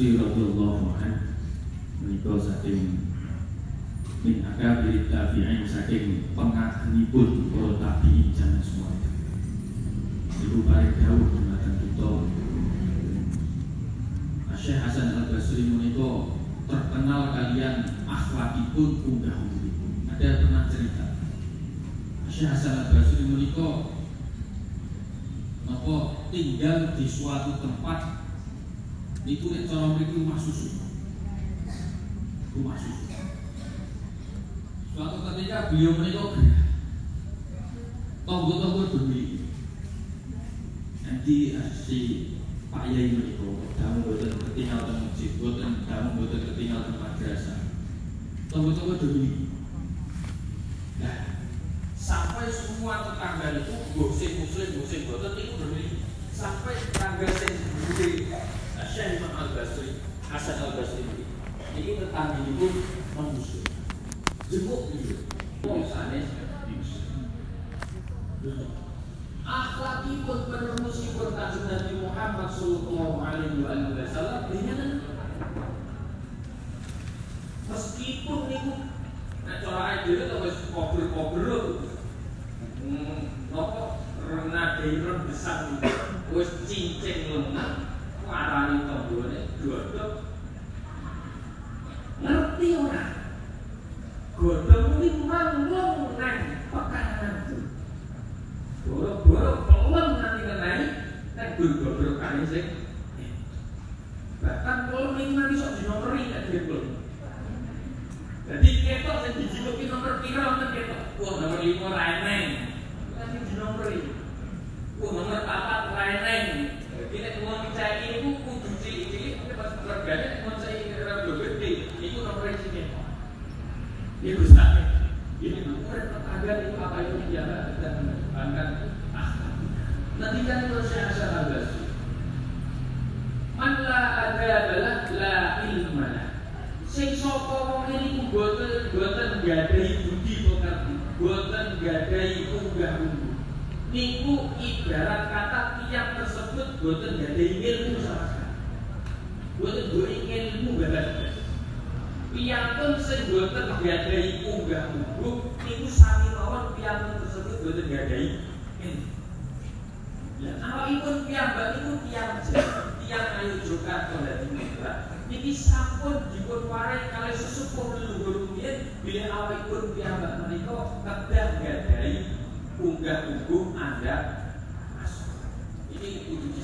Basri radhiyallahu anhu menika saking min akabir tabi'in saking pengagumipun para tabi'in zaman semuanya. Ibu paring dawuh dumateng kita. Syekh Hasan Al Basri menika terkenal kalian akhlakipun unggah ungguhipun. Ada pernah cerita. Syekh Hasan Al Basri menika apa tinggal di suatu tempat itu nek cara mriki rumah susu. Rumah susu. Suatu ketika beliau menika gerah. Tonggo-tonggo nanti si Pak Yai menika damu boten ketinggal teng masjid, boten damu boten ketinggal teng madrasah. Tonggo-tonggo demi Nah, sampai semua tetangga itu gosip muslim gosip boten itu demi sampai tetangga sing Syekh Imam Al Basri Hasan Al Basri ini tetangga itu non muslim jenguk gitu misalnya akhlakipun penerusipun kanjeng Nabi Muhammad Sallallahu Alaihi Wasallam dengan sing bahkan kalau ini nanti sok dinomeri nek dhewe jadi ketok sing dijiluki nomor pira wonten ketok? Wah nomor 5 ra eneng nanti dinomeri wah nomor 4 ra eneng jadi nek wong cek iku kudu cilik-cilik tapi pas nek wong cek rada gede iku nomor sing ketok Ya Ustaz, ini nomor tetangga itu apa itu dijaga dan mengembangkan akhlak. Nanti kan itu saya asal habis. Man la ada adalah la ilmana. Sing sapa wong ini boten boten gadahi budi pekerti, boten gadahi unggah-ungguh. Niku ibarat kata tiap tersebut boten gadahi ilmu sama sekali. Boten duwe ilmu balas piyantun sing boten gadahi unggah-ungguh niku sami mawon piyantun tersebut boten gadahi ilmu. Lah awakipun piyambak niku tiyang tiyang ayu Jakarta dadi mitra. Niki sampun dipun paring kalih sesepuh leluhur rumiyin bilih awakipun piyambak menika kedah gadahi unggah-ungguh Anda.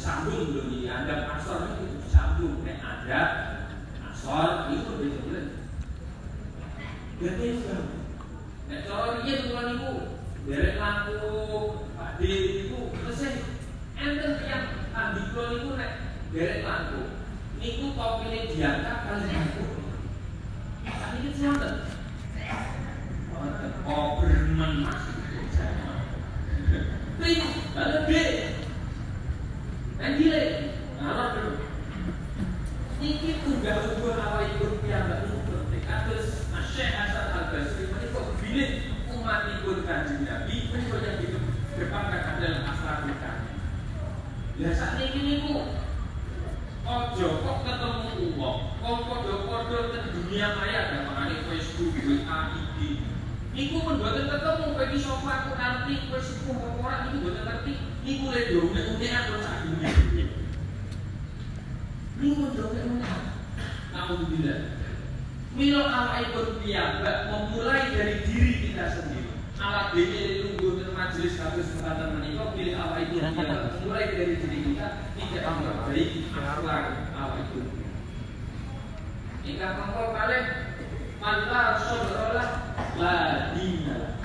Ini disambung lho iki. Anda asor ini kudu disambung nek Anda asor itu lebih jelas. Gadahi unggah. Nek cara riyen kula niku derek Pak D niku tesih enten tiyang tandi kula niku nek derek lampu niku topine diangkat kali lampu. Sakniki sinten? Oh, bermen mas. Ting, lalu D. Nanti le, ngarep dulu. Niki unggah-ungguh awakipun piyambak niku penting. Kados Syekh Hasan Al Basri menika bilih umatipun Kanjeng Nabi menika yang di depan dalam akhlakul karim. Lah sakniki niku ojo kok ketemu wong, kok padha-padha dunia maya ada mangane Facebook, WA, IG. Niku boten ketemu kowe iso aku ngerti kowe sepuh ora niku ngerti. Niku le do unek-unekan kok sak dunia. Niku ndok-unek. Alhamdulillah. Milo awakipun piyambak memulai dari diri kita sendiri. Alat dene lungguh teng majelis kados mekaten menika pilih awakipun piyambak memulai dari diri kita tidak memperbaiki akhlak awakipun. Ingkang mongko kalih mantap saudara la dina.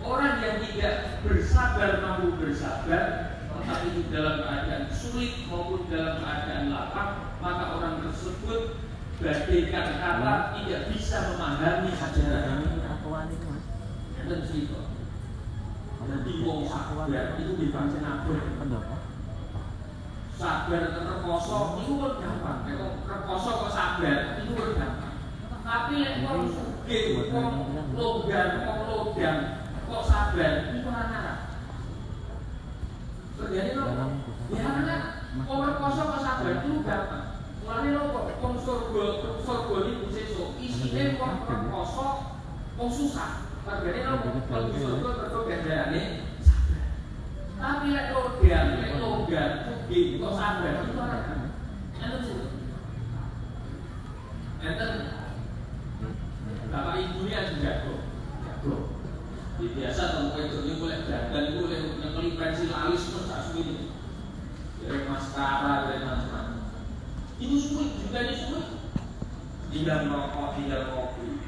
Orang yang tidak bersabar mampu bersabar tetapi itu dalam keadaan sulit maupun dalam keadaan lapang maka orang tersebut bagaikan kata tidak bisa memahami ajaran dan cerita. Jadi wong sabar itu dipancen abot. Sabar terposo itu kan gampang. Nek terposo kok sabar itu kan gampang. Tapi nek wong sugih, wong longgar, wong lodang kok sabar itu ora ngarep. Terjadi no? Ya kan wong terposo kok sabar itu gampang. Mulane lho kok wong surga surga niku sesuk isine wong rekoso wong susah. Regane nopo mlebu surga mergo ganjarane sabar. Tapi lek logam, lek logam sugih kok sabar itu ora kan. Enten sih. Enten Bapak ibu ini ada jago, jago. Di biasa temu itu ini boleh dandan, boleh nyekeli pensil alis terus tak suwi. Dari maskara, dari macam-macam. Itu semua juga ini semua. Tidak merokok, tidak kopi.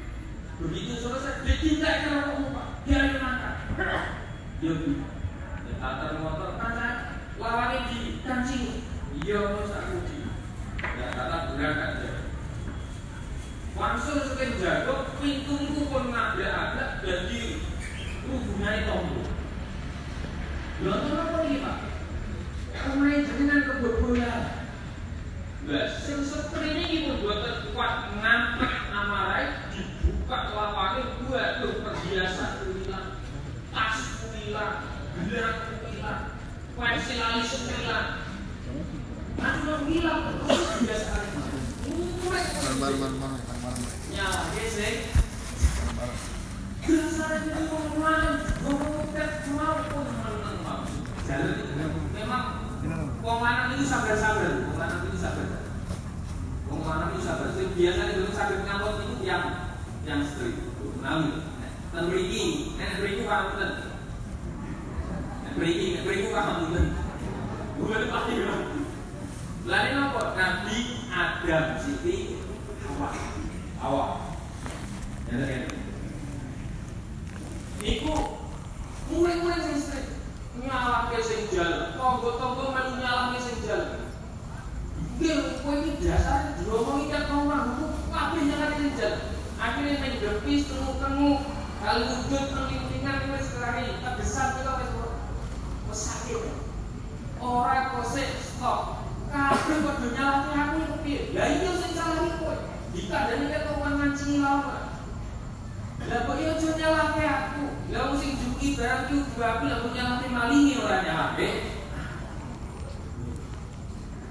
Begitu selesai, dia tidak ke rokok pak. Dia yang makan. Dia beli. Dia tatar motor, mana? Lawannya di kancing. Iya, mau tak uji. Ya, kata berangkat dia. Langsung sekian jago, pintu itu pun ada-ada dan di hubungannya tombol. Lalu apa ini pak? Pemain jenengan kebobolan. Lah, sing seperti ini buat kuat ngampek lanang itu sabar-sabar, wong lanang itu sabar. Wong lanang itu sabar. Sing biasa itu sakit ngamot itu yang yang strict. Menawi. Dan mriki, nek mriki paham ten. Nek mriki, nek mriki paham ten. Bukan pasti kan. Lalu apa? Nabi Adam Siti Hawa. Hawa. Ya kan? Iku mulai-mulai sing strict nyalahke sing jalan, tonggo-tonggo melu. Dia kowe iki dasar diomongi kan omah ku kabeh nyalahke sing jalan. Akhirnya main gepis tenguk-tenguk kali wujud penting-pentingan wis kerahi tegesan kita wis wis sakit. Ora kok sik stop. Kabeh padha nyalahke aku iku piye? Lah iya sing salah iki kowe. Dikandani kan kok ngancingi lawan. Lah kok yo aja nyalahke aku. Lah sing juki barang dua aku lah nyalahke malingi ora nyalahke.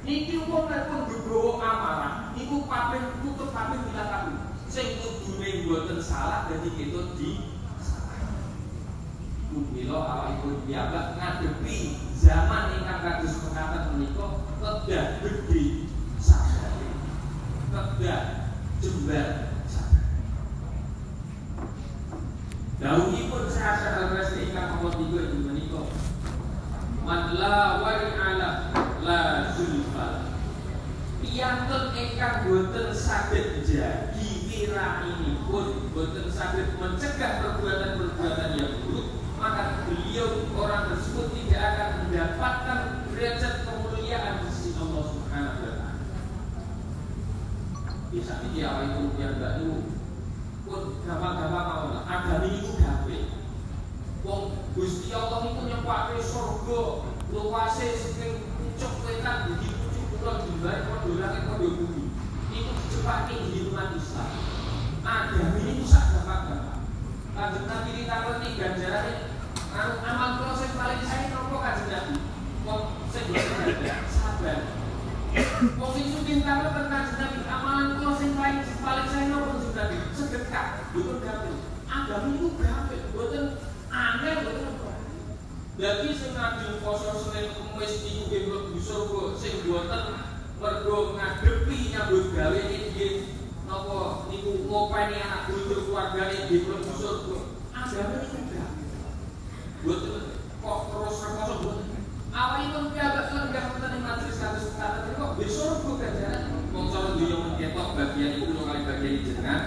Niki wong nek pun begowo amarah, niku kabeh tutup kabeh bila kabeh. Sing kudune mboten salah dadi ketut di Mila awakipun piyambak ngadepi zaman ingkang kados mekaten menika kedah gedhe sabare. Kedah jembar sabare. Dawuhipun sa'asa al-rasti ingkang Allah tiga itu menika. Man la wari'ala la zulfa. Piyantun ingkang boten saged jadi ini saged mencegah perbuatan-perbuatan yang buruk, maka beliau orang tersebut tidak akan mendapatkan derajat kemuliaan di sisi Allah Subhanahu wa taala. Bisa ini awal itu yang enggak itu pun gampang-gampang awal. Agama itu gawe. Wong Gusti Allah itu nyepake surga luase saking pucuk wetan di pucuk kulon jembar padha langit padha bumi. Itu dicepake di umat Islam. Agama ini sak gampang-gampang. Lanjut Nabi ditanglet ganjaran amal sing paling saya nopo kanjeng Nabi. Wong sing sabar. Kanjeng Nabi amalan kula paling paling saya nopo kanjeng Nabi. Sedekah, bukan gawe. Agama itu gawe, bukan aneh bukan apa. Sing ngajeng poso Senin Kamis iku nggih mlebu surga sing boten mergo ngadepi nyambut gawe napa niku ngopeni anak bojo keluargane nggih mlebu surga. Agama niku gawe. Boten kok terus rekoso boten. Awalipun piyambak lenggah wonten ing majelis kados kata kok nggih surga ganjaran. Wong cara dunya men ketok bagian iku kali bagian jenengan.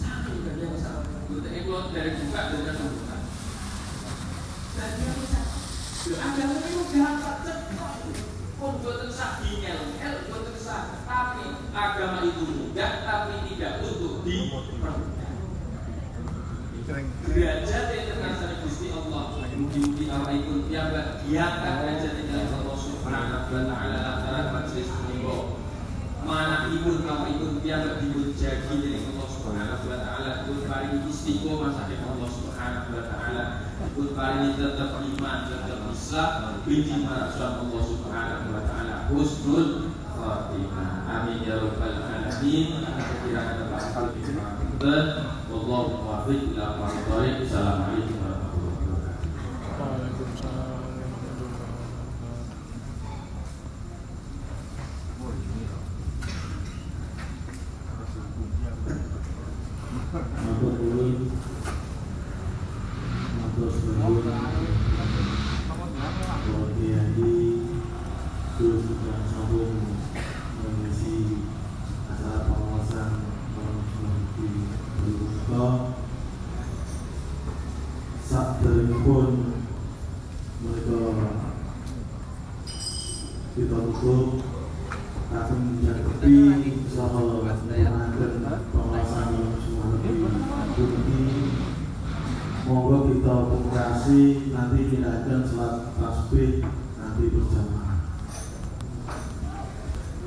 Satu bagian satu. Boten kula dari buka dengan buka. Agama itu gampang cepat pun boten sak dingel, el boten sak. Tapi agama itu mudah, tapi tidak untuk dipermudah. Derajat yang terkasar Gusti Allah Mugi-mugi diangkat derajat yang Allah Subhanahu wa taala lantaran majelis menika. Manahipun awakipun piyambak dipun jagi dening Allah Subhanahu wa taala pun paringi istiqomah saking Allah Subhanahu wa taala pun paringi tetap iman tetap Islam binti marasam Allah Subhanahu wa taala husnul khatimah Amin. Kira-kira tempat di Banten. Wallahu muwaffiq ila aqwamit thoriq. Assalamualaikum warahmatullahi wabarakatuh. Waalaikumsalam Matur nuwun. Matur nuwun. Para kiai terus sudah sambung mengisi acara pengawasan tahun 2022. Sak pun mereka kita. Monggo kita nanti tidak akan selat tasbih nanti berjamaah.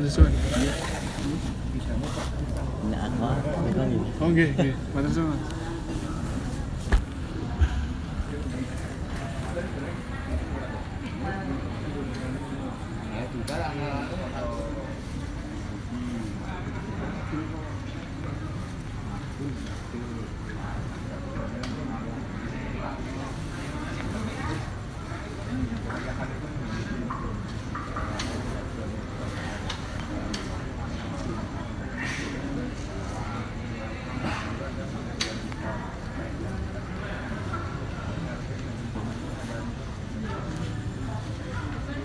Position. Nak kau. Okey, okey. Macam mana? Thank you.